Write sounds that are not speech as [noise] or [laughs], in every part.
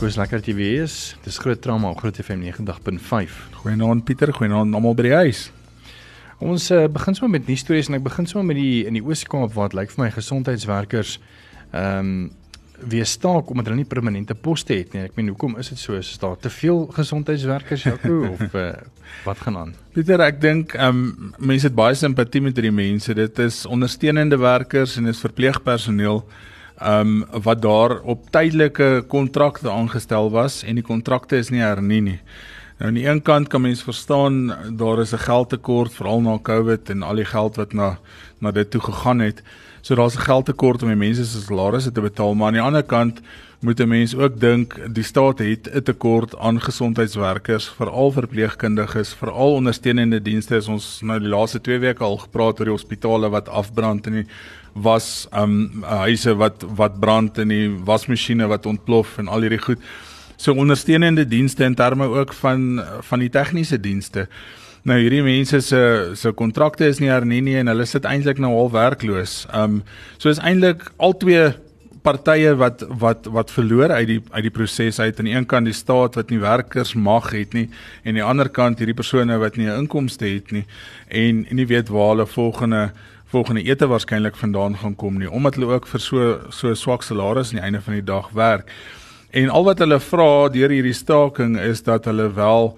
Koes lekker dat jy weer is. Dis groot trauma op Groot FM 90.5. Goeienaand Pieter, goeienaand almal by die huis. Ons uh, begin sommer met nuus stories en ek begin sommer met die in die Oos-Kaap waar dit lyk vir my gesondheidswerkers ehm um, weer staak omdat hulle nie permanente poste het nie. Ek meen hoekom is dit so? Is daar te veel gesondheidswerkers Jaco [laughs] of uh, wat gaan aan? Pieter, ek dink ehm um, mense het baie simpatie met hierdie mense. Dit is ondersteunende werkers en is verpleegpersoneel ehm um, wat daar op tydelike kontrakte aangestel was en die kontrakte is nie hernie nie. Nou aan die een kant kan mens verstaan daar is 'n geldtekort veral na Covid en al die geld wat na na dit toe gegaan het. So daar's 'n geldtekort om die mense se salarisse te betaal, maar aan die ander kant moet 'n mens ook dink die staat het 'n tekort aan gesondheidswerkers, veral verpleegkundiges, veral ondersteunende dienste. Ons nou die laaste 2 weke al gepraat oor die hospitale wat afbrand en die was um huise wat wat brand en die wasmasjiene wat ontplof en al hierdie goed. So ondersteunende dienste in terme ook van van die tegniese dienste. Nou hierdie mense se se kontrakte is nie hernie nie en hulle sit eintlik nou al werkloos. Um so is eintlik al twee partye wat wat wat verloor uit die uit die proses uit aan die een kant die staat wat nie werkers mag het nie en aan die ander kant hierdie persone wat nie 'n inkomste het nie en nie weet waar hulle volgende volgende ete waarskynlik vandaan gaan kom nie omdat hulle ook vir so so swak salaris aan die einde van die dag werk. En al wat hulle vra deur hierdie staking is dat hulle wel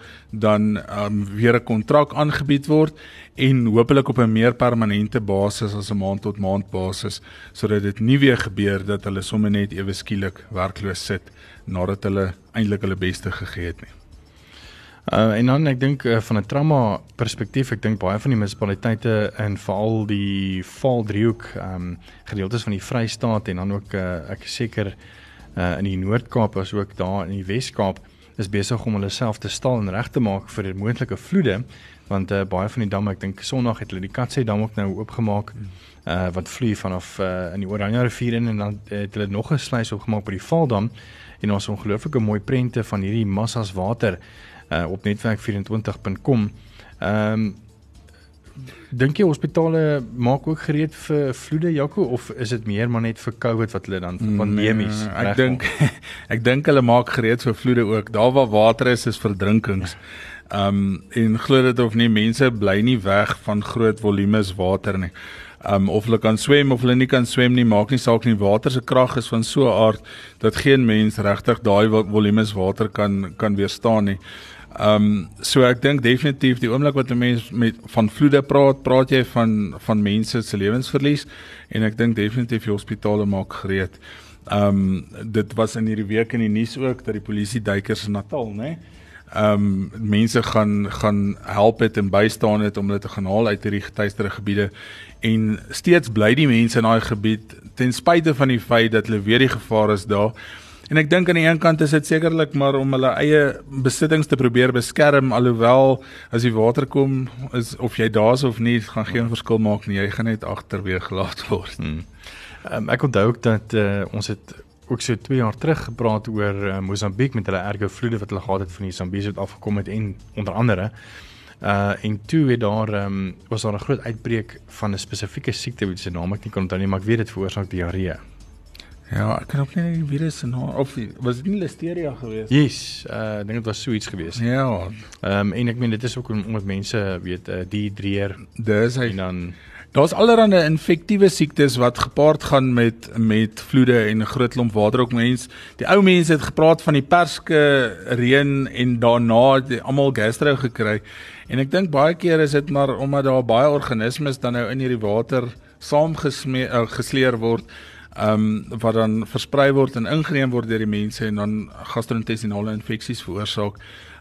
dan um, weer 'n kontrak aangebied word en hopelik op 'n meer permanente basis as 'n maand tot maand basis sodat dit nie weer gebeur dat hulle sommer net ewe skielik werkloos sit nadat hulle eintlik hulle beste gegee het nie. Uh en dan ek dink uh, van 'n trauma perspektief, ek dink baie van die munisipaliteite en veral die Vaal driehoek, ehm um, gedeeltes van die Vrystaat en dan ook uh, ek seker uh in die Noord-Kaap as ook daar in die Wes-Kaap is besig om hulle self te stal en reg te maak vir die moontlike vloede want uh, baie van die damme, ek dink Sondag het hulle die Katsey dam ook nou oopgemaak uh wat vloei vanaf uh in die Oranje rivier in en dan uh, het hulle nog 'n sluys opgemaak by die Vaaldam en ons ongelooflike mooi prente van hierdie massas water uh, op netwerk24.com. Ehm um, dink jy hospitale maak ook gereed vir vloede Jaco of is dit meer maar net vir COVID wat hulle dan vir pandemies? Nee, ek dink [laughs] ek dink hulle maak gereed vir vloede ook. Daar waar water is is verdrinkings. Ehm um, en glo dit of nie mense bly nie weg van groot volumes water nie. Um of hulle kan swem of hulle nie kan swem nie, maak nie saak nie. Water se krag is van so 'n aard dat geen mens regtig daai volumes water kan kan weerstaan nie. Ehm um, so ek dink definitief die oomblik wat 'n mens met van vloede praat, praat jy van van mense se lewensverlies en ek dink definitief die hospitale maak gereed. Ehm um, dit was in hierdie week in die nuus ook dat die polisie duikers in Natal, né? Nee? Ehm um, mense gaan gaan help het en bystaan het om hulle te gaan haal uit hierdie getuieerde gebiede en steeds bly die mense in daai gebied ten spyte van die feit dat hulle weer die gevaar is daar. En ek dink aan die een kant is dit sekerlik maar om hulle eie besittings te probeer beskerm alhoewel as die water kom is of jy daar's of nie gaan geen verskil maak nie jy gaan net agterweë gelaat word. Hmm. Um, ek onthou ook dat uh, ons het ook so 2 jaar terug gepraat oor uh, Mosambiek met hulle erge vloede wat hulle gehad het van die Zambezi wat afgekom het en onder andere uh en toe het daar um, was daar 'n groot uitbreek van 'n spesifieke siekte wat se naam ek nie kon onthou nie maar ek weet dit veroorsaak diarree. Ja, ek kan ook nie die virus se naam of was dit nie listeria geweest? Yes, uh ek dink dit was so iets geweest. Ja. Ehm um, en ek meen dit is ook omdat mense weet uh, dehydreer. Dis hy en dan Daar's allerlei infektiewe siektes wat gepaard gaan met met vloede en 'n groot klomp water ook mens. Die ou mense het gepraat van die perske reën en daarna almal gastro gekry. En ek dink baie keer is dit maar omdat daar baie organismes dan nou in hierdie water saamgesleer word ehm um, wat dan versprei word en ingeneem word deur die mense en dan gastro-intestinale infeksies veroorsaak.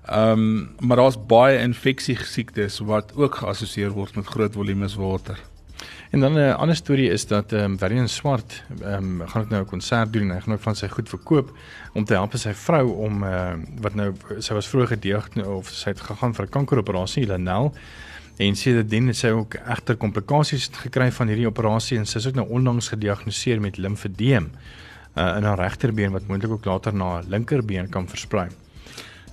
Ehm um, maar daar's baie infeksie siektes wat ook geassosieer word met groot volumes water. En dan 'n uh, ander storie is dat ehm um, Varian Swart ehm um, gaan ek nou 'n konsert doen en hy gaan ook van sy goed verkoop om te help sy vrou om uh, wat nou sy was vroeër gediagnoseer of sy het gegaan vir 'n kankeroperasie Lenel en sê dat dit sy ook egter komplikasies gekry van hierdie operasie en sy is ook nou onlangs gediagnoseer met limfedeem uh, in haar regterbeen wat moontlik ook later na haar linkerbeen kan versprei.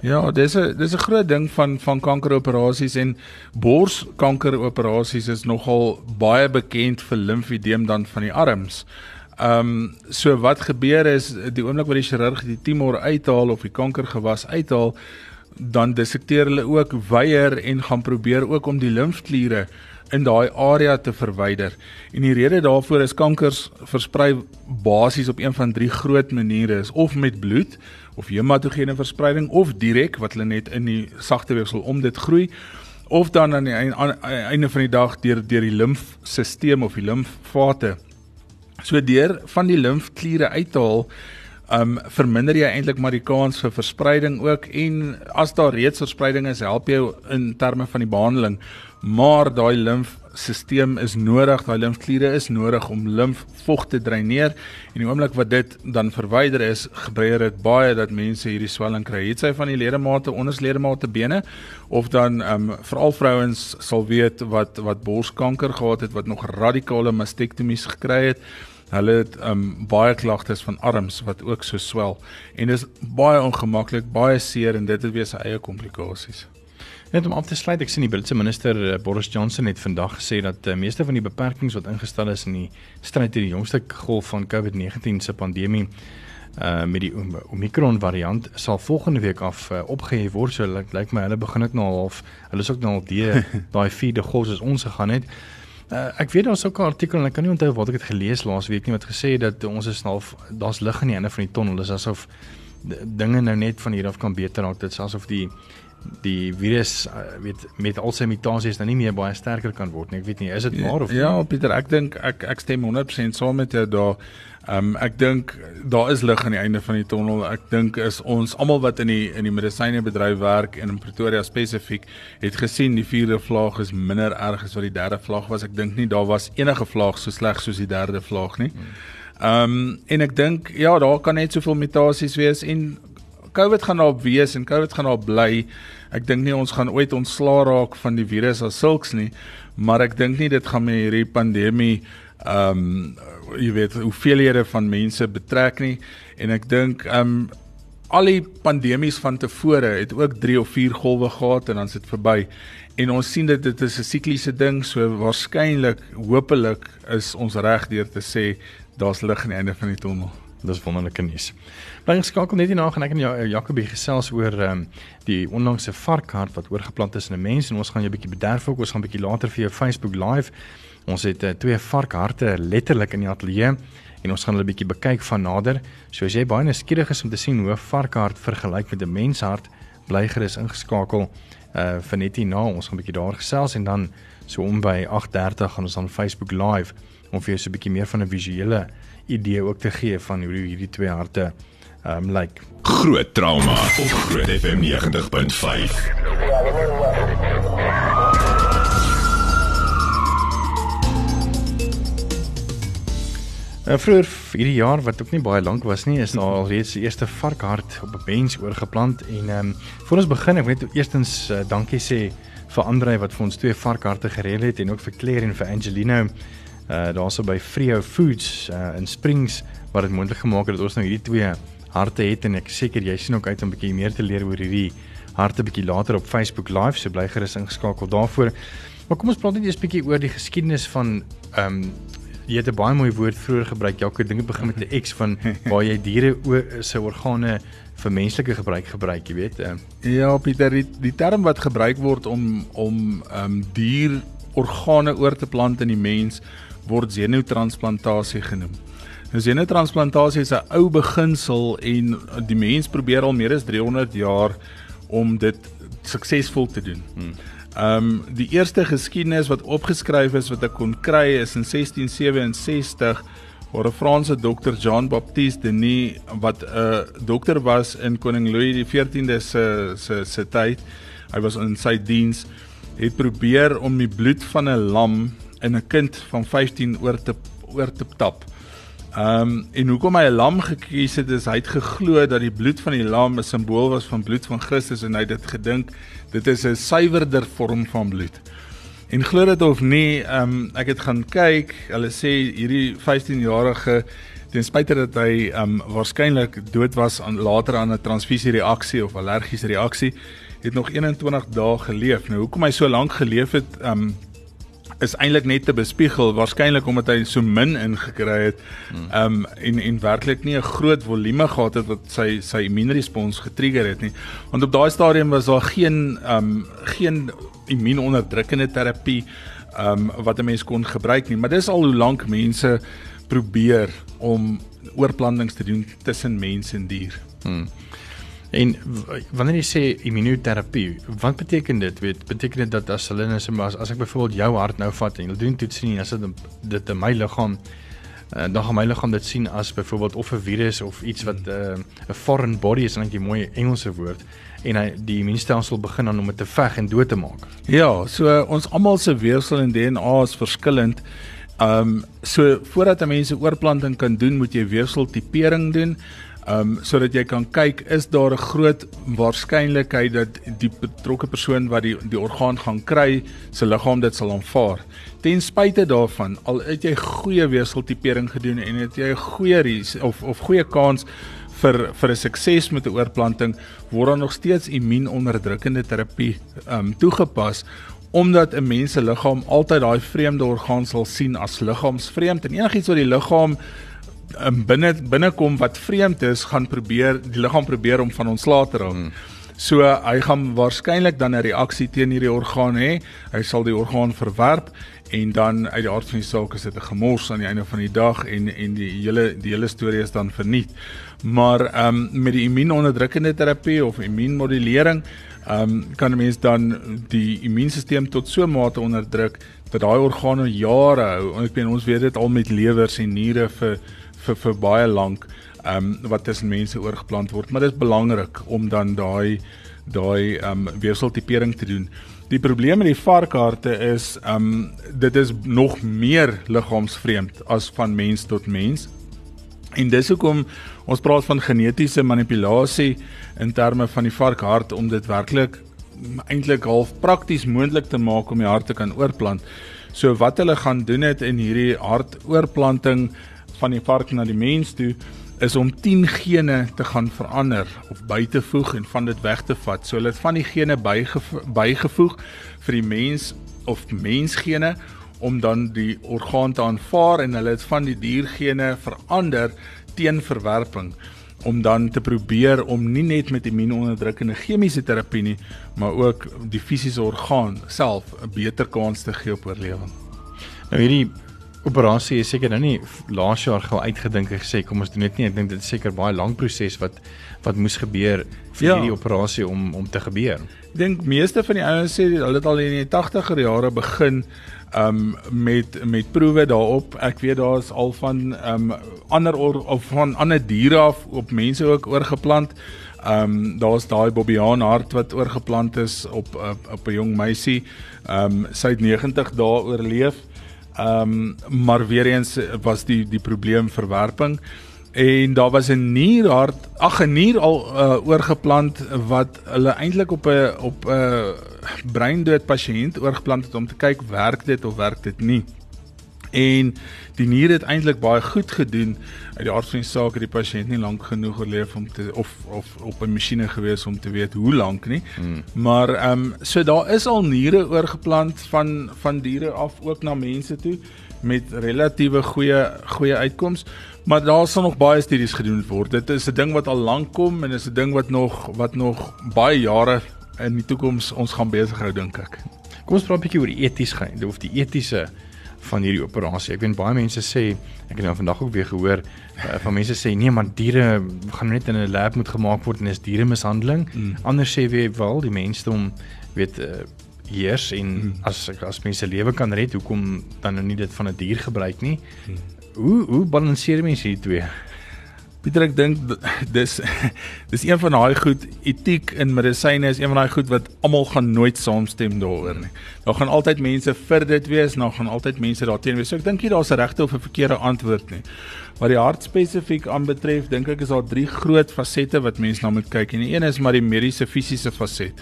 Ja, dis 'n dis 'n groot ding van van kankeroperasies en borskankeroperasies is nogal baie bekend vir limfedeem dan van die arms. Ehm um, so wat gebeur is die oomblik wat die chirurg die tumor uithaal of die kankergewas uithaal, dan dissekteer hulle ook weier en gaan probeer ook om die limfkliere in daai area te verwyder. En die rede daarvoor is kankers versprei basies op een van drie groot maniere is of met bloed of hematogene verspreiding of direk wat hulle net in die sagte weefsel om dit groei of dan aan die einde van die dag deur deur die limfstelsel of die limfvate. So deur van die limfkliere uit te haal um verminder jy eintlik maar die kans vir verspreiding ook? En as daar reeds verspreiding is help jou in terme van die behandeling. Maar daai limfstelsel is nodig daai limfkliere is nodig om limfvog te dreineer. En die oomblik wat dit dan verwyder is gebeur dit baie dat mense hierdie swelling kry. Het sy van die ledemate ondersledemate bene? Of dan um veral vrouens sal weet wat wat borskanker gehad het wat nog radikale mastektomies gekry het Hulle het um baie klagtes van arms wat ook so swel en dis baie ongemaklik, baie seer en dit het weer sy eie komplikasies. Net om af te sluit, ek sien die Britse minister uh, Boris Johnson het vandag gesê dat die uh, meeste van die beperkings wat ingestel is in die stryd teen die jongste golf van COVID-19 se pandemie uh met die Omicron variant sal volgende week af uh, opgehef word. So lyk like my hulle begin dit nou half. Hulle is ook nou al die [laughs] daai vierde golf soos ons gegaan het. Uh, ek weet daar's ook 'n artikel en ek kan nie onthou wat ek het gelees laas week nie wat gesê het dat ons is half daar's lig aan die einde van die tonnel. Dis asof dinge nou net van hier af kan beter raak. Dit is asof die die virus uh, weet met al sy mutasies nou nie meer baie sterker kan word nie. Ek weet nie, is dit waar of Ja, Pieter, ek dink ek ek stem 100% saam met jou daar. Ehm um, ek dink daar is lig aan die einde van die tonnel. Ek dink is ons almal wat in die in die medisynebedryf werk en in Pretoria spesifiek het gesien die vierde vlaag is minder erg as wat die derde vlaag was. Ek dink nie daar was enige vlaag so sleg soos die derde vlaag nie. Ehm um, en ek dink ja, daar kan net soveel mutasies wees en COVID gaan daar wees en COVID gaan daar bly. Ek dink nie ons gaan ooit ontslaa raak van die virus as sulks nie, maar ek dink nie dit gaan met hierdie pandemie ehm um, jy weet hoeveelhede van mense betrek nie. En ek dink ehm um, al die pandemies van tevore het ook 3 of 4 golwe gehad en dan sit verby. En ons sien dit dit is 'n sikliese ding so waarskynlik hopelik is ons reg deur te sê daar's lig aan die einde van die tonnel dis wonderlike nuus. Bly geskakel net hierna gaan ek en jou Jacobie gesels oor ehm um, die onlangse varkhart wat oorgeplant is in 'n mens. En ons gaan jou 'n bietjie bederf ook ons gaan 'n bietjie later vir jou Facebook live Ons het uh, twee varkharte letterlik in die ateljee en ons gaan hulle 'n bietjie bekyk van nader. So as jy baie nuuskierig is om te sien hoe 'n varkhart vergelyk met 'n menshart, bly gerus ingeskakel uh vir net hierna. Ons gaan 'n bietjie daar gesels en dan so om by 8:30 gaan ons dan Facebook live om vir jou so 'n bietjie meer van 'n visuele idee ook te gee van hoe hierdie twee harte um, lyk. Like. Groot trauma op Groot FM 90.5. Uh, vroeër hierdie jaar wat ook nie baie lank was nie, is daar alreeds die eerste varkhart op 'n mens oorgeplant en ehm um, voor ons begin, ek wil net eerstens uh, dankie sê vir Andre wat vir ons twee varkharte gereël het en ook vir Claire en vir Angelino uh daarso by Frio Foods uh, in Springs wat dit moontlik gemaak het dat ons nou hierdie twee harte het en ek seker jy sien ook uit om 'n bietjie meer te leer oor hierdie harte bietjie later op Facebook live, so bly gerus ingeskakel daarvoor. Maar kom ons praat net eers bietjie oor die geskiedenis van ehm um, jy het 'n baie mooi woord vroeër gebruik. Jaco, dinge begin met 'n X van waar jy diere se organe vir menslike gebruik gebruik, jy weet. Uh. Ja, Pieter, die, die term wat gebruik word om om ehm um, dier organe oor te plant in die mens word xenotransplantasie genoem. Nou xenotransplantasie is 'n ou beginsel en die mens probeer al meer as 300 jaar om dit suksesvol te doen. Hmm. Ehm um, die eerste geskiedenis wat opgeskryf is wat ek kon kry is in 1667 waar 'n Franse dokter Jean Baptiste Denis wat 'n uh, dokter was in koning Louis die 14de se se se tyd. Hy was in sy diens het probeer om die bloed van 'n lam in 'n kind van 15 oor te oor te tap. Ehm um, en hoekom hy 'n lam gekies het is hy het geglo dat die bloed van die lam 'n simbool was van bloed van Christus en hy het dit gedink dit is 'n suiwerder vorm van bloed. En glo dit of nie, ehm um, ek het gaan kyk, hulle sê hierdie 15-jarige ten spyte dat hy ehm um, waarskynlik dood was aan later aan 'n transfusie reaksie of allergiese reaksie, het nog 21 dae geleef. Nou hoekom hy so lank geleef het, ehm um, is eintlik net te bespiegel waarskynlik omdat hy so min ingekry het ehm um, en en werklik nie 'n groot volume gehad het wat sy sy immuunrespons getrigger het nie want op daai stadium was daar geen ehm um, geen immuunonderdrukkende terapie ehm um, wat 'n mens kon gebruik nie maar dis al hoe lank mense probeer om oorplantings te doen tussen mens en dier. Hmm. En wanneer jy sê immunoterapie, wat beteken dit? Weet, beteken dit dat as hulle nou as as ek byvoorbeeld jou hart nou vat en hulle doen toets nie, as dit dit in my liggaam uh, dan gaan my liggaam dit sien as byvoorbeeld of 'n virus of iets wat eh, 'n uh, foreign body is, net 'n mooi Engelse woord en hy die immuunstelsel begin dan om dit te veg en dood te maak. Ja, so ons almal se weefsel en DNA is verskillend. Ehm um, so voordat 'n mens 'n oorplanting kan doen, moet jy weefseltipering doen um sodat jy kan kyk is daar 'n groot waarskynlikheid dat die betrokke persoon wat die die orgaan gaan kry se liggaam dit sal aanvaar. Ten spyte daarvan, al het jy goeie weefseltipering gedoen en het jy 'n goeie of of goeie kans vir vir 'n sukses met 'n oorplanting, word daar nog steeds immuunonderdrukkende terapie um toegepas omdat 'n mens se liggaam altyd daai vreemde orgaan sal sien as liggaamsvreemd en enigiets wat die liggaam um, binne binnekom wat vreemd is, gaan probeer die liggaam probeer om van ontslae te raak. Hmm. So hy gaan waarskynlik dan 'n reaksie teen hierdie orgaan hê. Hy sal die orgaan verwerp en dan uit die aard van die saak is dit 'n gemors aan die einde van die dag en en die hele die hele storie is dan verniet. Maar ehm um, met die immuunonderdrukkende terapie of immuunmodulering ehm um, kan 'n mens dan die immuunstelsel tot so mate onderdruk dat daai organe jare hou. Ek meen ons weet dit al met lewers en niere vir vir vir baie lank ehm um, wat tussen mense oorgeplant word, maar dit is belangrik om dan daai daai ehm um, weefseltipering te doen. Die probleem met die varkharte is ehm um, dit is nog meer liggaamsvreemd as van mens tot mens. En dis hoekom ons praat van genetiese manipulasie in terme van die varkhart om dit werklik eintlik half prakties moontlik te maak om die hart te kan oorplant. So wat hulle gaan doen het in hierdie hartoorplanting van die vark na die mens toe is om 10 gene te gaan verander of by te voeg en van dit weg te vat. So hulle het van die gene bygevoeg, bygevoeg vir die mens of mensgene om dan die orgaan te aanvaar en hulle het van die diergene verander teen verwerping om dan te probeer om nie net met immuunonderdrukkende chemiese terapie nie, maar ook die fisiese orgaan self 'n beter kans te gee op oorlewing. Nou hierdie operasie is seker nou nie laas jaar gou uitgedink en gesê kom ons doen dit nie. Ek dink dit is seker baie lank proses wat wat moes gebeur vir ja. hierdie operasie om om te gebeur. Ek dink meeste van die ouens sê hulle het al in die 80er jare begin um met met proewe daarop. Ek weet daar's al van um ander or, of van ander diere af op mense ook oorgeplant. Um daar's daai Bobbejaan hart wat oorgeplant is op op, op 'n jong meisie. Um sy het 90 dae oorleef. Ehm um, maar weer eens was die die probleem verwerping en daar was 'n nierhart ag 'n nier al uh, oorgeplant wat hulle eintlik op 'n op 'n breindood pasiënt oorgeplant het om te kyk werk dit of werk dit nie. En die nier het eintlik baie goed gedoen uit die aard van die saak het die pasiënt nie lank genoeg oorleef om te of of op 'n masjiene gewees om te weet hoe lank nie. Hmm. Maar ehm um, so daar is al niere oorgeplant van van diere af ook na mense toe met relatiewe goeie goeie uitkomste. Maar daar sal nog baie studies gedoen word. Dit is 'n ding wat al lank kom en is 'n ding wat nog wat nog baie jare in die toekoms ons gaan besig hou dink ek. Kom ons praat 'n bietjie oor die etiese of die etiese van hierdie operasie. Ek weet baie mense sê, ek het nou vandag ook weer gehoor uh, van mense sê nee, maar diere gaan net in 'n lab moet gemaak word en is diere mishandeling. Mm. Anders sê wie wel die mense om weet uh, heers en mm. as as mense lewe kan red, hoekom dan nou nie dit van 'n dier gebruik nie? Mm. Hoe hoe balanseer mense hierdie twee? Pieter ek dink [laughs] dis [laughs] dis een van daai goed etiek in medisyne is een van daai goed wat almal gaan nooit saamstem daaroor nie. Daar gaan altyd mense vir dit wees, daar gaan altyd mense daarteen wees. So ek dink nie daar's 'n regte of 'n verkeerde antwoord nie. Wat die hart spesifiek aanbetref, dink ek is daar drie groot fasette wat mense na moet kyk. En die een is maar die mediese fisiese faset.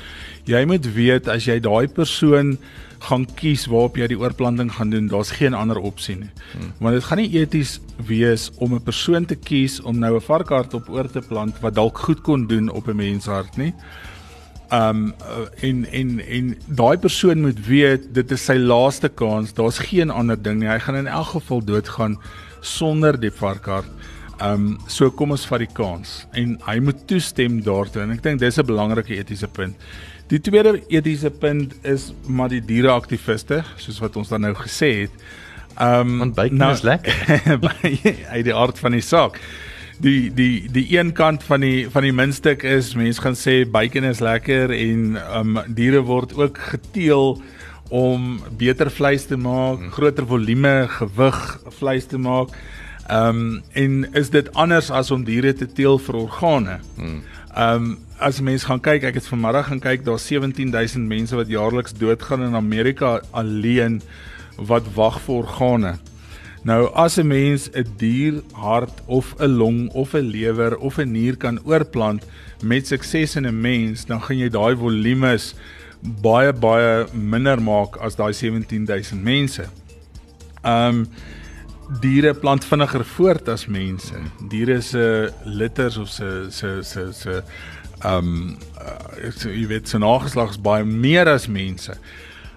Jy moet weet as jy daai persoon gaan kies waarop jy die oorplanting gaan doen, daar's geen ander opsie nie. Hmm. Want dit gaan nie eties wees om 'n persoon te kies om nou 'n varkhart op oor te plant wat dalk goed kon doen op 'n menshart nie. Um en en en daai persoon moet weet dit is sy laaste kans. Daar's geen ander ding nie. Hy gaan in elk geval doodgaan sonder die varkhart. Um so kom ons vat die kans en hy moet toestem daartoe en ek dink dis 'n belangrike etiese punt. Die tweede etiese punt is maar die diereaktiviste, soos wat ons dan nou gesê het. Ehm um, want bacon nou, is lekker [laughs] uit die aard van die saak. Die die die een kant van die van die muntstuk is mense gaan sê bacon is lekker en ehm um, diere word ook geteel om beter vleis te maak, hmm. groter volume, gewig vleis te maak. Ehm um, en is dit anders as om diere te teel vir organe? Hmm. Ehm um, as mense gaan kyk, ek het vanmiddag gaan kyk, daar's 17000 mense wat jaarliks doodgaan in Amerika alleen wat wag vir organe. Nou as 'n mens 'n dier hart of 'n long of 'n lewer of 'n nier kan oorplant met sukses in 'n mens, dan gaan jy daai volumes baie baie minder maak as daai 17000 mense. Um diere plant vinniger voort as mense. Diere se litters of se se se se um uh, jy weet se nageslag is baie meer as mense.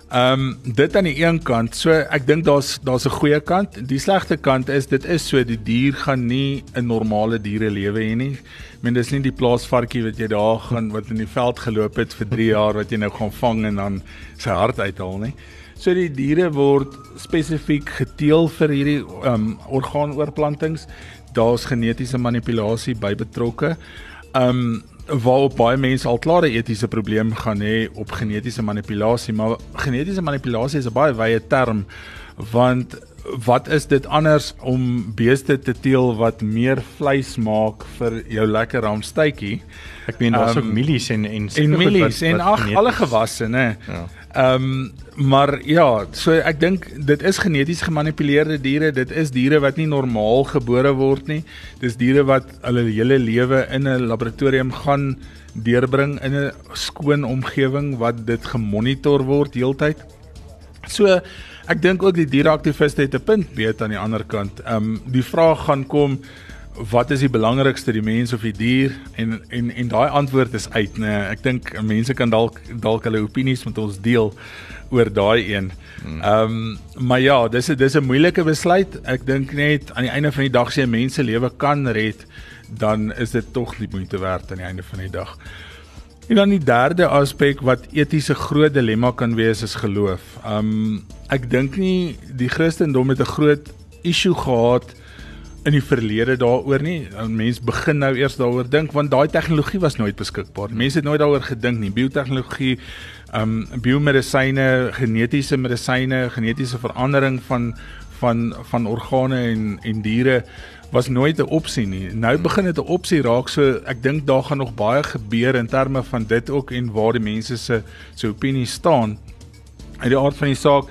Ehm um, dit aan die een kant, so ek dink daar's daar's 'n goeie kant. Die slegte kant is dit is so die dier gaan nie 'n normale diere lewe hê nie. Ek meen dis nie die plaasvarkie wat jy daar gaan wat in die veld geloop het vir 3 jaar wat jy nou gaan vang en dan sy hart uithaal nie. So die diere word spesifiek geteel vir hierdie ehm um, orgaanoorplantings. Daar's genetiese manipulasie by betrokke. Ehm um, waarop baie mense al klaar 'n etiese probleem gaan hê op genetiese manipulasie, maar genetiese manipulasie is 'n baie wye term want wat is dit anders om beeste te teel wat meer vleis maak vir jou lekker ramstytjie? Ek meen daar's um, ook mielies en en en mielies en ag alle gewasse, nê. Ja. Ehm um, maar ja, so ek dink dit is geneties gemanipuleerde diere. Dit is diere wat nie normaal gebore word nie. Dis diere wat hulle hele lewe in 'n laboratorium gaan deurbring in 'n skoon omgewing wat dit gemonitor word heeltyd. So ek dink ook die diereaktiviste het 'n punt weet aan die ander kant. Ehm um, die vraag gaan kom wat is die belangrikste die mens of die dier en en en daai antwoord is uit nê ek dink mense kan dalk dalk hulle opinies met ons deel oor daai een. Ehm um, maar ja, dis 'n dis 'n moeilike besluit. Ek dink net aan die einde van die dag sê mense lewe kan red, dan is dit tog nie moeite werd aan die einde van die dag. En dan die derde aspek wat etiese groot dilemma kan wees is geloof. Ehm um, ek dink nie die Christendom het 'n groot issue gehad in die verlede daaroor nie. Mense begin nou eers daaroor dink want daai tegnologie was nooit beskikbaar. Mense het nooit daaroor gedink nie. Biotehnologie, ehm um, biomedisyne, genetiese medisyne, genetiese verandering van van van organe en en diere was nooit 'n opsie nie. Nou begin dit 'n opsie raak. So ek dink daar gaan nog baie gebeur in terme van dit ook en waar die mense se se opinie staan. Uit die aard van die saak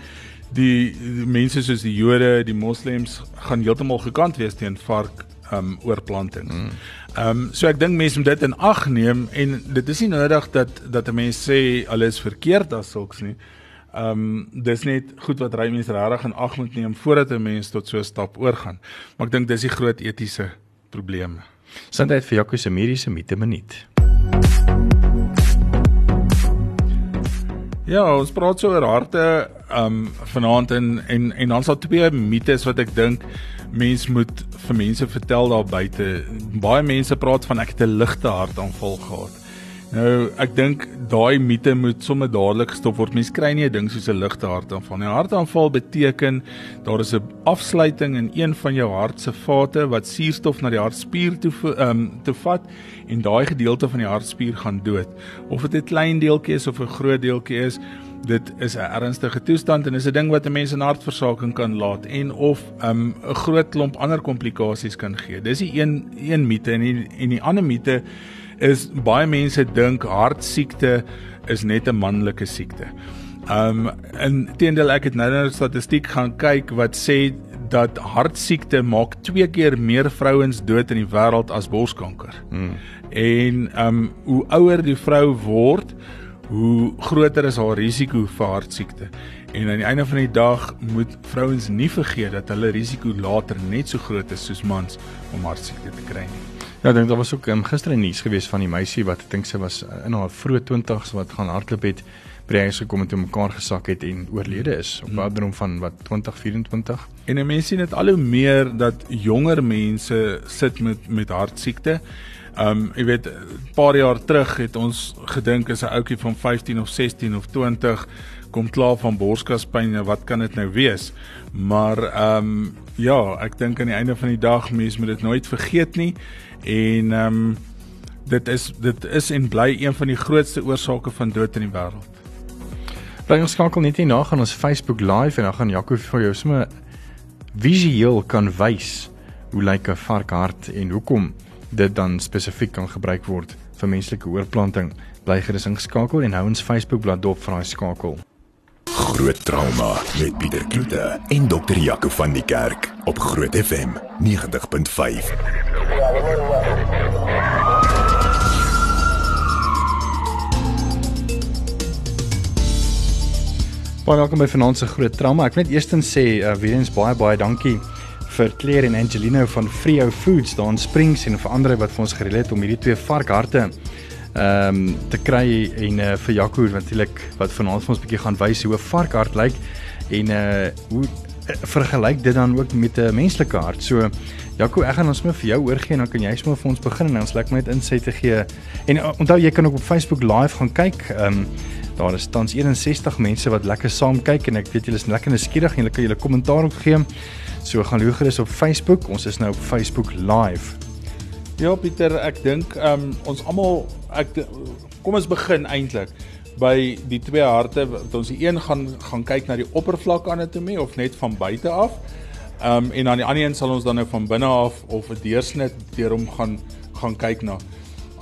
die, die mense soos die Jode, die Moslems gaan heeltemal gekant wees teen vark um oorplantings. Mm. Um so ek dink mense moet dit in ag neem en dit is nie nodig dat dat 'n mens sê alles verkeerd as sulks nie. Um dis net goed wat ry mense regtig in ag moet neem voordat 'n mens tot so 'n stap oorgaan. Maar ek dink dis die groot etiese probleme. Sindheid vir Jaco se mediese minuut. Ja, ons praat so oor harte um vanaand en en en dan sal twee mites wat ek dink mens moet vir mense vertel daar buite. Baie mense praat van ek het 'n ligte hartaanval gehad. Nou, ek dink daai mite moet sommer dadelik gestop word. Mense kry nie 'n ding soos 'n ligte hartaanval nie. 'n Hartaanval beteken daar is 'n afsluiting in een van jou hart se vate wat suurstof na die hartspier toe ehm um, toe vat en daai gedeelte van die hartspier gaan dood. Of dit 'n klein deeltjie is of 'n groot deeltjie is, dit is 'n ernstige toestand en is 'n ding wat 'n mens in hartversaking kan laat en of 'n um, groot klomp ander komplikasies kan gee. Dis die een een mite en die, en die ander mite is baie mense dink hartsiekte is net 'n manlike siekte. Um en teendeel ek het nou 'n statistiek gaan kyk wat sê dat hartsiekte maak twee keer meer vrouens dood in die wêreld as borskanker. Hmm. En um hoe ouer die vrou word, hoe groter is haar risiko vir hartsiekte. En aan die einde van die dag moet vrouens nie vergeet dat hulle risiko later net so groot is soos mans om hartsiekte te kry nie. Ja, ek dink daar was ook um, gister 'n nuus gewees van die meisie wat ek dink sy was uh, in haar vroeë 20's wat gaan hardloop het by die huis gekom en mekaar gesak het en oorlede is op hmm. ouderdom van wat 2024. En mense sien dit al hoe meer dat jonger mense sit met met hartsiekte. Um jy weet 'n paar jaar terug het ons gedink is 'n ouetjie van 15 of 16 of 20 kom klaar van borskaspyn wat kan dit nou wees? Maar um ja, ek dink aan die einde van die dag mense moet dit nooit vergeet nie en um dit is dit is en bly een van die grootste oorsake van dood in die wêreld. Bly ons skakel net hier na gaan ons Facebook live en dan gaan Jaco vir jou sommer visueel kan wys hoe lyk 'n varkhart en hoekom dit dan spesifiek kan gebruik word vir menslike oorplanting. Bly gerus ingeskakel en hou ons Facebook bladsy dop vir daai skakel. Groot trauma met Pieter Kloete en dokter Jaco van die Kerk op Groot FM 90.5. Baie welkom by Vanaand se Groot Trauma. Ek wil net eerstens sê uh, weer eens baie baie dankie vir Claire en Angelino van Frio Foods daar in Springs en vir ander wat vir ons gereël het om hierdie twee varkharte ehm um, te kry en uh, vir Jaco natuurlik wat vanaand vir ons 'n bietjie gaan wys hoe 'n varkhart lyk en uh hoe uh, vergelyk dit dan ook met 'n menslike hart. So Jaco, ek gaan ons net vir jou oorgee en dan kan jy sommer vir ons begin en ons lekker net insig te gee. En uh, onthou jy kan ook op Facebook live gaan kyk. Ehm um, daar is tans 61 mense wat lekker saam kyk en ek weet julle is lekker nuuskierig en julle kan julle kommentaar ook gee. So gaan loer gerus op Facebook. Ons is nou op Facebook live. Ja Pieter, ek dink um, ons almal ek kom ons begin eintlik by die twee harte wat ons die een gaan gaan kyk na die oppervlak anatomie of net van buite af. Ehm um, en dan die ander een sal ons dan nou van binne af of 'n deursnit deur hom gaan gaan kyk na.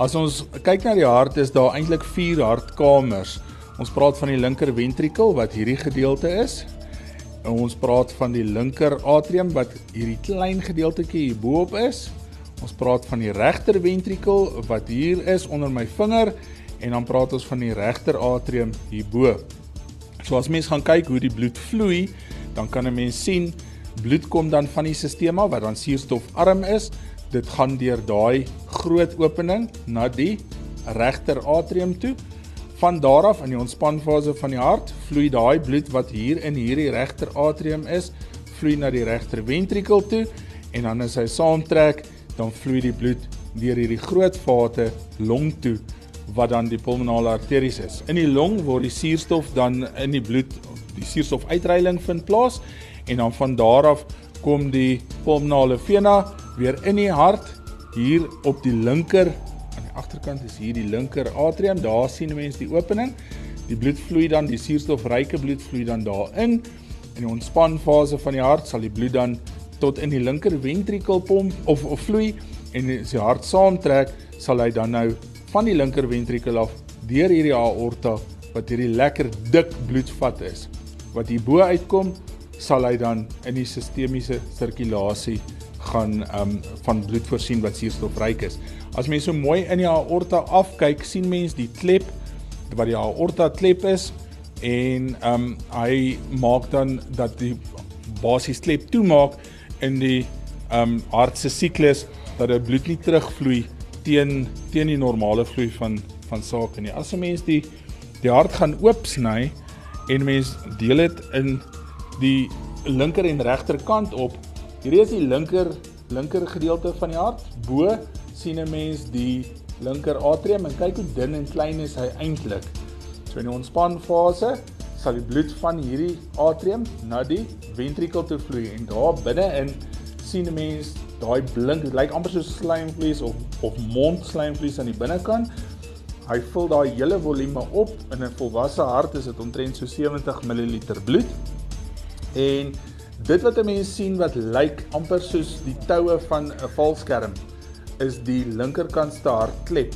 As ons kyk na die hart is daar eintlik vier hartkamers. Ons praat van die linker ventrikel wat hierdie gedeelte is. En ons praat van die linker atrium wat hierdie klein gedeeltjie hier bo-op is. Ons praat van die regter ventrikel wat hier is onder my vinger en dan praat ons van die regter atrium hierbo. So as mens gaan kyk hoe die bloed vloei, dan kan 'n mens sien bloed kom dan van die stelsel wat dan suurstofarm is. Dit gaan deur daai groot opening na die regter atrium toe Van daar af in die ontspanfase van die hart vloei daai bloed wat hier in hierdie regter atrium is, vloei na die regter ventrikel toe en dan as hy saamtrek, dan vloei die bloed deur hierdie groot vate long toe wat dan die pulmonale arteries is. In die long word die suurstof dan in die bloed die suurstofuitreiling vind plaas en dan van daar af kom die pulmonale vena weer in die hart hier op die linker agterkant is hier die linker atrium. Daar sien mense die opening. Die bloed vloei dan, die suurstofryke bloed vloei dan daarin. In die ontspanfase van die hart sal die bloed dan tot in die linker ventrikel pomp of of vloei en as die hart saamtrek, sal hy dan nou van die linker ventrikel af deur hierdie aorta wat hierdie lekker dik bloedvat is. Wat hier bo uitkom, sal hy dan in die sistemiese sirkulasie gaan um van bloed voorsien wat suurstofryk is. As mens so mooi in die aorta afkyk, sien mens die klep wat die aorta klep is en um hy maak dan dat die basies klep toemaak in die um hart se siklus dat die bloed nie terugvloei teen teen die normale vloei van van sake nie. As 'n mens die die hart gaan oopsny en mens deel dit in die linker en regter kant op, Hierdie is die linker linker gedeelte van die hart. Bo sien 'n mens die linker atrium en kyk hoe dun en klein is hy eintlik. So in die ontspanfase sal die bloed van hierdie atrium na die ventrikel toe vloei en daar binne-in sien 'n mens daai blink, dit lyk amper soos slijmvlies of of mondslijmvlies aan die binnekant Hy vul daai hele volume op in 'n volwasse hart is dit omtrent so 70 ml bloed. En dit wat 'n mens sien wat lyk amper soos die toue van 'n valskerm is die linkerkantste hartklep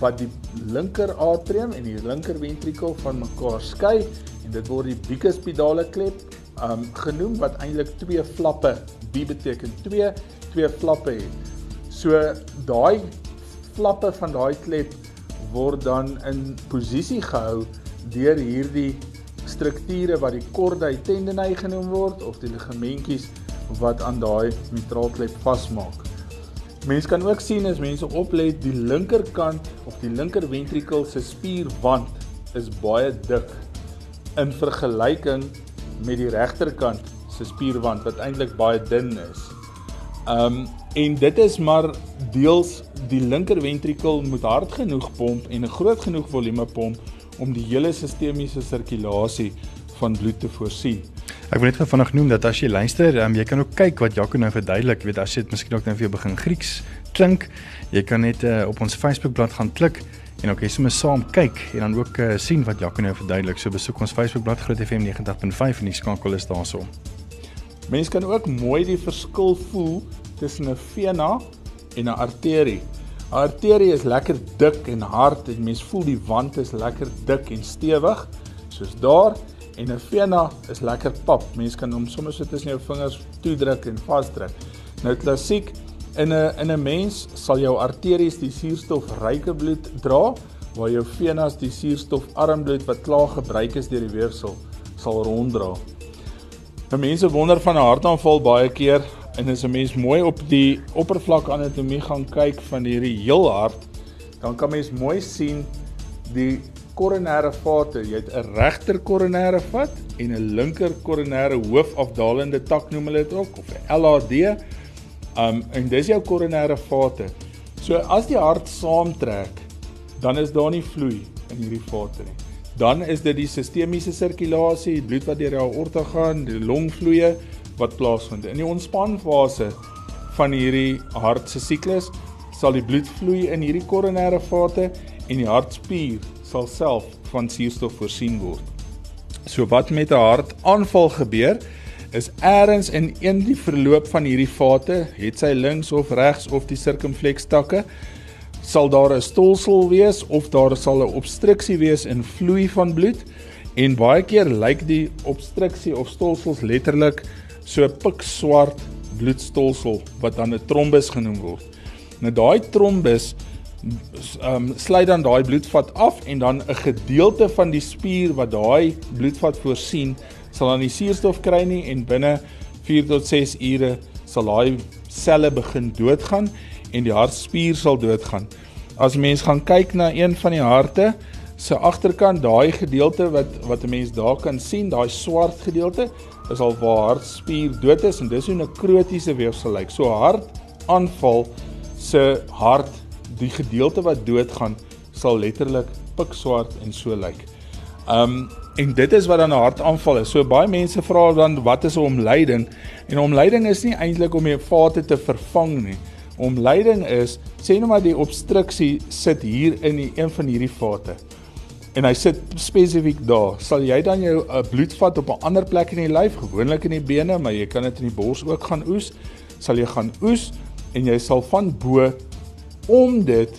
wat die linker atrium en die linker ventrikel van mekaar skei dit word die bicuspidale klep um genoem wat eintlik twee flappe bi beteken twee twee flappe het. So daai flappe van daai klep word dan in posisie gehou deur hierdie strukture wat die chordae tendineae genoem word of die ligamentjies wat aan daai mitraalklep vasmaak. Mense kan ook sien as mense oplet die linkerkant of die linker ventrikel se spierwand is baie dik in vergelyking met die regterkant se spierwand wat eintlik baie dun is. Um en dit is maar deels die linker ventrikel moet hard genoeg pomp en 'n groot genoeg volume pomp om die hele sistemiese sirkulasie van bloed te voorsien. Ek wil net gou vinnig noem dat as jy luister, um, jy kan ook kyk wat Jaco nou verduidelik, weet as jy dit miskien ook nou vir jou begin Grieks klink, jy kan net uh, op ons Facebookblad gaan klik en ook jy sommer saam kyk en dan ook uh, sien wat Jaco nou verduidelik. So besoek ons Facebookblad Groot FM 90.5 en die skakel is daarso. Mense kan ook mooi die verskil voel tussen 'n vena en 'n arterie. 'n Arterie is lekker dik en hard en mens voel die wand is lekker dik en stewig soos daar en 'n vena is lekker pap. Mens kan hom sommer so tussen jou vingers toedruk en vasdruk. Nou klassiek in 'n in 'n mens sal jou arteries die suurstofryke bloed dra waar jou venas die suurstofarm bloed wat klaar gebruik is deur die weefsel sal ronddra. Nou mense wonder van 'n hartaanval baie keer en as 'n mens mooi op die oppervlak anatomie gaan kyk van hierdie heel hart, dan kan mens mooi sien die koronêre vate. Jy het 'n regter koronêre vat en 'n linker koronêre hoofafdalende tak noem hulle dit ook of 'n LAD. Um en dis jou koronêre vate. So as die hart saamtrek, dan is daar nie vloei in hierdie vate nie. Dan is dit die sistemiese sirkulasie, die bloed wat deur die aorta gaan, die longvloeie wat plaasvind. In die ontspanfase van hierdie hart se siklus sal die bloed vloei in hierdie koronêre vate en die hartspier sal self van suurstof voorsien word. So wat met 'n hartaanval gebeur is eers in een die verloop van hierdie vate, het sy links of regs of die sirkumflekstakke sal daar 'n stolsel wees of daar sal 'n obstruksie wees in vloei van bloed en baie keer lyk die obstruksie of stolsels letterlik so pikswart bloedstolsel wat dan 'n trombus genoem word. Nou daai trombus um sluit dan daai bloedvat af en dan 'n gedeelte van die spier wat daai bloedvat voorsien sal dan die suurstof kry nie en binne 4 tot 6 ure sal daai selle begin doodgaan en die hartspier sal doodgaan. As mens gaan kyk na een van die harte se agterkant, daai gedeelte wat wat 'n mens daar kan sien, daai swart gedeelte, is al waar hartspier dood is en dis hoe 'n nekrotiese weefsel lyk. So hartaanval se hart, die gedeelte wat doodgaan, sal letterlik pikswart en so lyk. Um en dit is wat dan 'n hartaanval is. So baie mense vra dan wat is 'n omleiding? En omleiding is nie eintlik om jou vate te vervang nie. Omleiding is sê nou maar die obstruksie sit hier in die, een van hierdie vate en hy sit spesifiek daar, sal jy dan jou uh, bloedvat op 'n ander plek in die lyf, gewoonlik in die bene, maar jy kan dit in die bors ook gaan oes, sal jy gaan oes en jy sal van bo om dit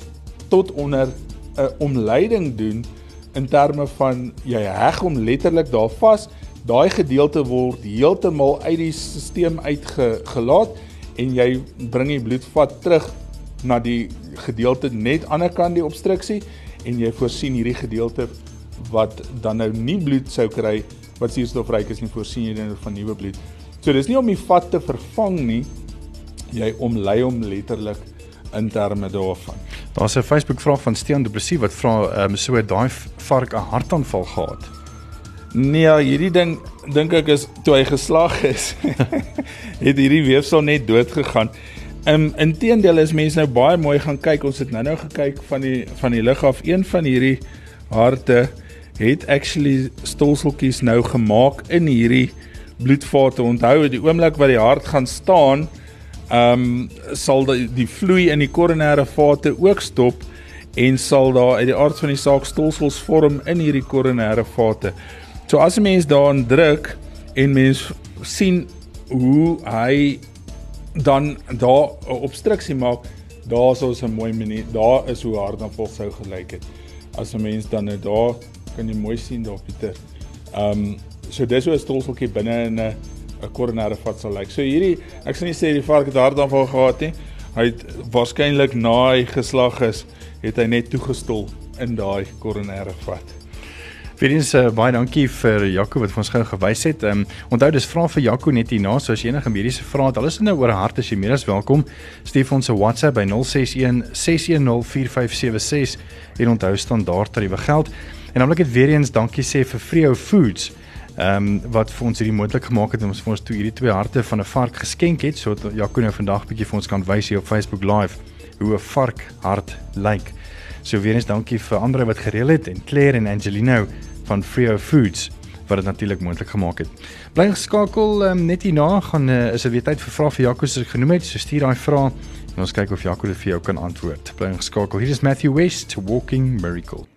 tot onder 'n uh, omleiding doen in terme van jy heg hom letterlik daar vas. Daai gedeelte word heeltemal uit die stelsel uitgelaat en jy bring die bloedvat terug na die gedeelte net aan die ander kant die obstruksie en jy voorsien hierdie gedeelte wat dan nou nie bloed sou kry wat suurstofryk is nie voorsien jy dan van nuwe bloed. So dis nie om die vat te vervang nie. Jy omlei hom letterlik in terme daarvan. Daar's 'n Facebook vraag van Stean Du Plessis wat vra ehm um, so daai vark 'n hartaanval gehad. Nee, hierdie ding dink ek is toe hy geslag is. [laughs] het hierdie weefsel net dood gegaan. Ehm um, inteendeel is mense nou baie mooi gaan kyk. Ons het nou-nou gekyk van die van die lig af. Een van hierdie harte het actually stolseltjies nou gemaak in hierdie bloedvate. Onthou die oomblik wat die hart gaan staan, ehm um, sal die, die vloei in die koronêre vate ook stop en sal daar uit die aard van die saak stolsels vorm in hierdie koronêre vate. So as 'n mens daarin druk en mens sien hoe hy dan daar 'n obstruksie maak, daar is ons 'n mooi manier. Daar is hoe hartaanval sou gelyk het. As 'n mens dan nou daar kan jy mooi sien daar Pieter. Ehm um, so dis hoe 'n stolseltjie binne in 'n 'n koronêre vat sal lyk. So hierdie ek sal nie sê die vark het hartaanval gehad nie. Hy het waarskynlik na hy geslag is, het hy net toegestol in daai koronêre vat. Weerens uh, baie dankie vir Jaco wat vir ons gou gewys het. Ehm um, onthou dis vra vir Jaco net hierna, so as jy enige mediese vrae het, alles nou oor hart as jy meer as welkom. Stuur ons 'n WhatsApp by 061 610 4576 en onthou standaard tariewe geld. En dan wil ek dit weer eens dankie sê vir Frio Foods. Ehm um, wat vir ons hierdie moontlik gemaak het om ons vir ons toe hierdie twee harte van 'n vark geskenk het, so Jaco nou vandag bietjie vir ons kan wys hier op Facebook Live hoe 'n vark hart lyk. So weer eens dankie vir Andre wat gereël het en Claire en Angelino van Frio Foods wat dit natuurlik moontlik gemaak het. Bly geskakel um, net hierna gaan uh, is dit weer tyd vir vrae vir Jaco se genoem het. So stuur daai vrae en ons kyk of Jaco dit vir jou kan antwoord. Bly geskakel. Hier is Matthew West Walking Miracle.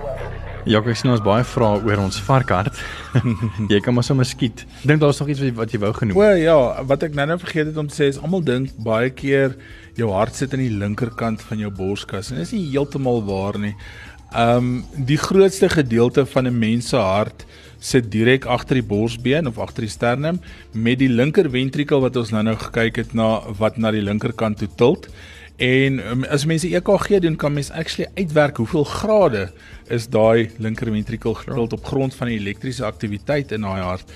Ja, ek sien ons baie vrae oor ons varkhart. [laughs] jy kan maar sommer skiet. Dink daar's nog iets wat jy wou genoem. O ja, wat ek nou-nou vergeet het om te sê is almal dink baie keer jou hart sit aan die linkerkant van jou borskas en dit is nie heeltemal waar nie. Ehm um, die grootste gedeelte van 'n mens se hart sit direk agter die borsbeen of agter die sternum met die linker ventrikel wat ons nou-nou gekyk het na wat na die linkerkant toe tilt. En um, as mense EKG doen, kan mens actually uitwerk hoeveel grade is daai linker ventrikel getilt op grond van die elektriese aktiwiteit in daai hart.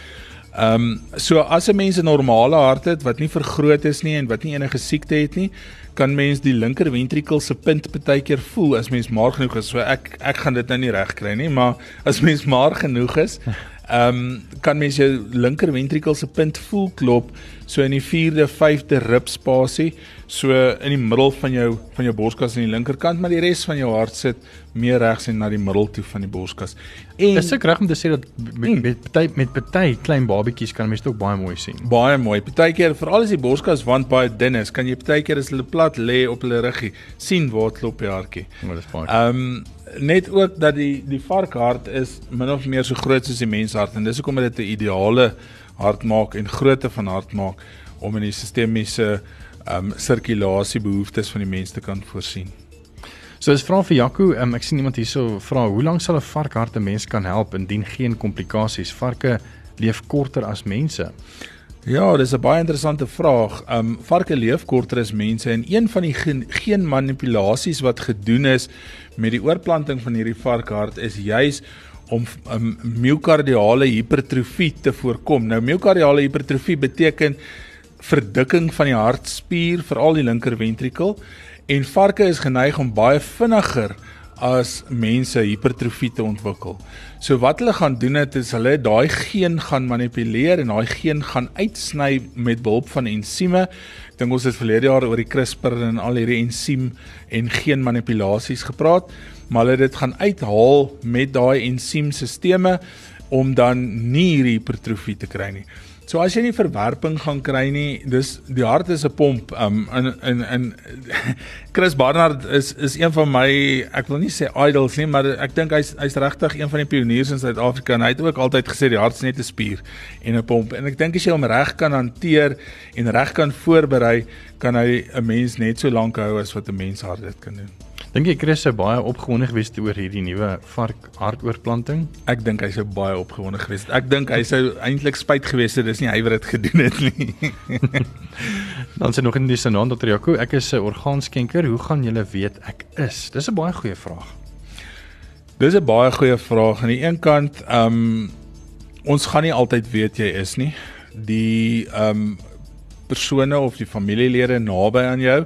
Ehm um, so as 'n mens 'n normale hart het wat nie vergroot is nie en wat nie enige siekte het nie, kan mens die linker ventrikel se punt baie keer voel as mens maar genoeg is. So ek ek gaan dit nou nie reg kry nie, maar as mens maar genoeg is, ehm um, kan mens jou linker ventrikel se punt voel klop so in die 4de, 5de rib spasie, so in die middel van jou van jou borskas aan die linkerkant, maar die res van jou hart sit meer regs en na die middel toe van die borskas. En is ek reg om te sê dat met met party met party klein babatjies kan mense ook baie mooi sien. Baie mooi. Partykeer veral as die borskas wand baie dun is, kan jy partykeer as hulle plat lê op hulle ruggie sien waar klop die hartjie. Maar dis baie. Ehm um, net ook dat die die varkhart is min of meer so groot soos die menshart en dis hoekom dit 'n ideale hart maak en grootte van hart maak om in die sistemiese ehm um, sirkulasie behoeftes van die mens te kan voorsien. So as vra vir Jaco, um, ek sien iemand hierso vra, hoe lank sal 'n varkhart 'n mens kan help indien geen komplikasies? Varke leef korter as mense. Ja, dis 'n baie interessante vraag. Ehm um, varke leef korter as mense en een van die geen, manipulasies wat gedoen is met die oorplanting van hierdie varkhart is juis om um, miokardiale hipertrofie te voorkom. Nou miokardiale hipertrofie beteken verdikking van die hartspier, veral die linker ventrikel en varke is geneig om baie vinniger as mense hipertrofie te ontwikkel. So wat hulle gaan doen het is hulle daai geen gaan manipuleer en daai geen gaan uitsny met behulp van ensieme. Ek dink ons het verlede jaar oor die CRISPR en al hierdie ensiem en geen manipulasies gepraat maar hulle dit gaan uithaal met daai ensiemstelsels om dan nie hierdie hipertrofie te kry nie. So as jy nie verwerping gaan kry nie, dis die hart is 'n pomp. Um in in in Chris Barnard is is een van my ek wil nie sê idols nie, maar ek dink hy's hy's regtig een van die pioniers in Suid-Afrika en hy het ook altyd gesê die hart is net 'n spier en 'n pomp. En ek dink as jy hom reg kan hanteer en reg kan voorberei, kan hy 'n mens net so lank hou as wat 'n mens hart dit kan doen. Dink jy Chris sou baie opgewonde gewees het oor hierdie nuwe vark hartoortplanting? Ek dink hy sou baie opgewonde gewees het. Ek dink hy sou eintlik spyt gewees het dis nie hy wat dit gedoen het nie. [laughs] Dan sê nog in die Senan Dr. Jaco, ek is 'n orgaanskenker. Hoe gaan julle weet ek is? Dis 'n baie goeie vraag. Dis 'n baie goeie vraag. Aan die een kant, ehm um, ons gaan nie altyd weet jy is nie. Die ehm um, persone of die familielede naby aan jou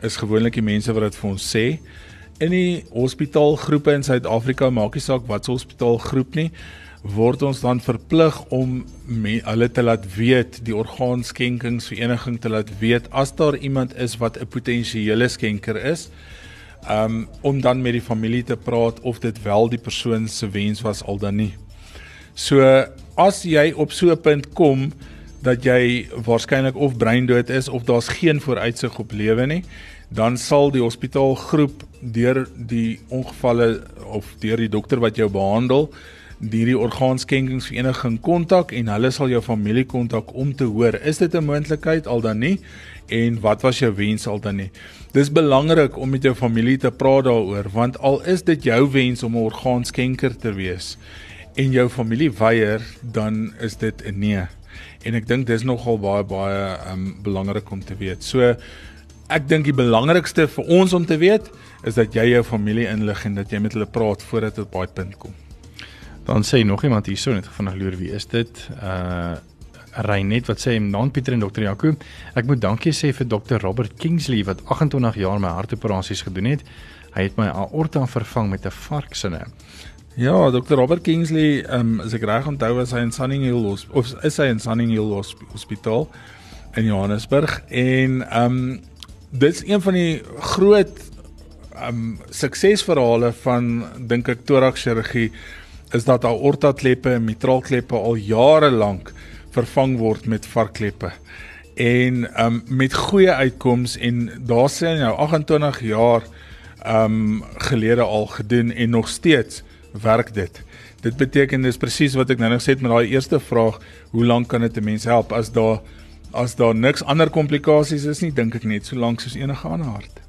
is gewoonlik die mense wat dit vir ons sê. In die hospitaalgroepe in Suid-Afrika maak nie saak wat se hospitaalgroep nie. word ons dan verplig om me, hulle te laat weet, die orgaanskenkingsvereniging te laat weet as daar iemand is wat 'n potensiële skenker is um om dan met die familie te praat of dit wel die persoon se wens was al dan nie. So as jy op so 'n punt kom dat jy waarskynlik of breindood is of daar's geen vooruitsig op lewe nie, dan sal die hospitaalgroep deur die ongevalle of deur die dokter wat jou behandel hierdie orgaanskenkingsvereniging kontak en hulle sal jou familie kontak om te hoor is dit 'n moontlikheid al dan nie en wat was jou wens al dan nie. Dis belangrik om met jou familie te praat daaroor want al is dit jou wens om 'n orgaanskenker te wees en jou familie weier dan is dit 'n nee. En ek dink dis nogal baie baie um belangrik om te weet. So ek dink die belangrikste vir ons om te weet is dat jy jou familie inlig en dat jy met hulle praat voordat dit op daai punt kom. Dan sê nog iemand hierso net vanaand loer wie is dit? Uh Reinet wat sê naam Pieter en dokter Jaco. Ek moet dankie sê vir dokter Robert Kingsley wat 28 jaar my hartoperasies gedoen het. Hy het my aorta vervang met 'n varksinne. Ja, dokter Robert Kingsley, ehm um, as ek reg onthou was hy in Sunning Hill of is hy in Sunning Hill Hospitaal in Johannesburg en ehm um, dit is een van die groot um, suksesverhale van dink ek thorax chirurgie is dat aorta kleppe en mitraalkleppe al jare lank vervang word met varkkleppe. En um met goeie uitkomste en daar sê nou 28 jaar um gelede al gedoen en nog steeds werk dit. Dit beteken dis presies wat ek nou nog sê met daai eerste vraag, hoe lank kan dit 'n mens help as daar as daar niks ander komplikasies is nie, dink ek net so lank soos enige ander hart.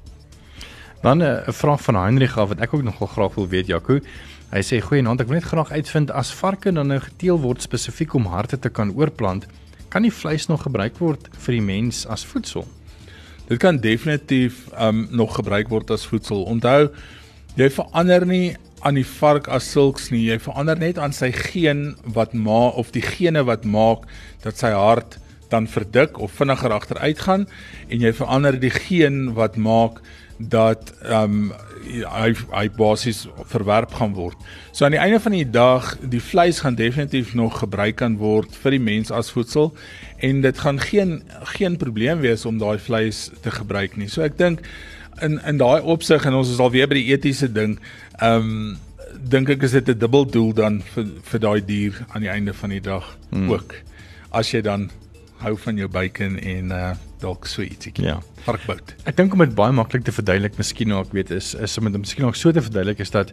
Dan eh, 'n vraag van Heinrich af wat ek ook nogal graag wil weet Jaco. Hy sê goeienaand, ek wil net graag uitvind as varke dan nou geteel word spesifiek om harte te kan oorplant, kan die vleis nog gebruik word vir die mens as voedsel? Dit kan definitief um nog gebruik word as voedsel. Onthou, jy verander nie aan die vark as sulks nie, jy verander net aan sy geen wat ma of die gene wat maak dat sy hart dan verdik of vinniger agteruit gaan en jy verander die geen wat maak dat ehm um, hy hy basies verwerp gaan word. So aan die einde van die dag, die vleis gaan definitief nog gebruik kan word vir die mens as voedsel en dit gaan geen geen probleem wees om daai vleis te gebruik nie. So ek dink in in daai opsig en ons is al weer by die etiese ding, ehm um, dink ek is dit 'n dubbel doel dan vir vir daai dier aan die einde van die dag hmm. ook. As jy dan hou van jou bacon en uh dalk so ietsie. Ja. Varkbout. Ek dink om dit baie maklik te verduidelik, miskien ook weet is is om dit miskien ook so te verduidelik is dat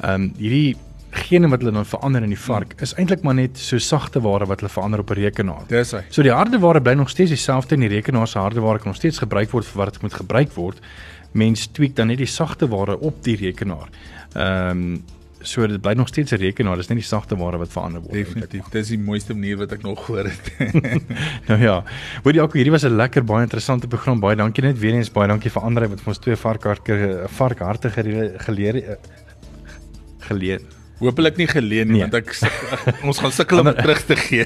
ehm um, hierdie gene wat hulle dan verander in die vark is eintlik maar net so sagte ware wat hulle verander op 'n rekenaar. Dis hy. So die harde ware bly nog steeds dieselfde en die rekenaar se harde ware kan nog steeds gebruik word vir wat dit moet gebruik word. Mens tweak dan net die sagte ware op die rekenaar. Ehm um, so dit bly nog steeds 'n rekenaar, dis net die sagte ware wat verander word. Definitief. Dis die mooiste manier wat ek nog gehoor het. [laughs] [laughs] nou ja. Hoor ook hierdie was 'n lekker baie interessante program. Baie dankie net weer eens baie dankie vir Andre wat vir ons twee varkharte varkharte geleer geleer Hoopelik nie geleen nie nee. want ek [laughs] ons gaan sukkel om terug te gee.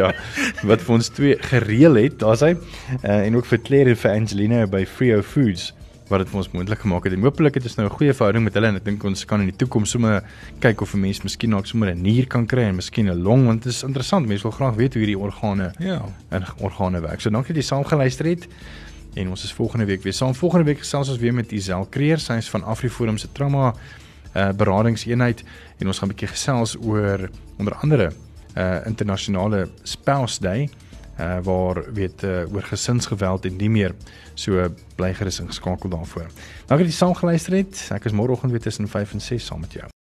ja, wat vir ons twee gereël het, daar's hy. Uh, en ook vir Claire en vir Angelina by Frio Foods wat dit vir ons moontlik gemaak het. En hopelik het ons nou 'n goeie verhouding met hulle en ek dink ons kan in die toekoms sommer kyk of 'n mens miskien ook sommer 'n nier kan kry en miskien 'n long want dit is interessant. Mense wil graag weet hoe hierdie organe ja, en organe werk. So dankie dat jy saam geluister het. En ons is volgende week weer saam. Volgende week gesels ons weer met Isel Creer, sy is van Afriforum se trauma uh beradingseenheid en ons gaan 'n bietjie gesels oor onder andere uh internasionale spouse day uh waar weet uh, oor gesinsgeweld en nie meer so bly gerus ingeskakel daarvoor. Dankie dat jy saam geluister het. Ek is môreoggend weer tussen 5 en 6 saam met jou.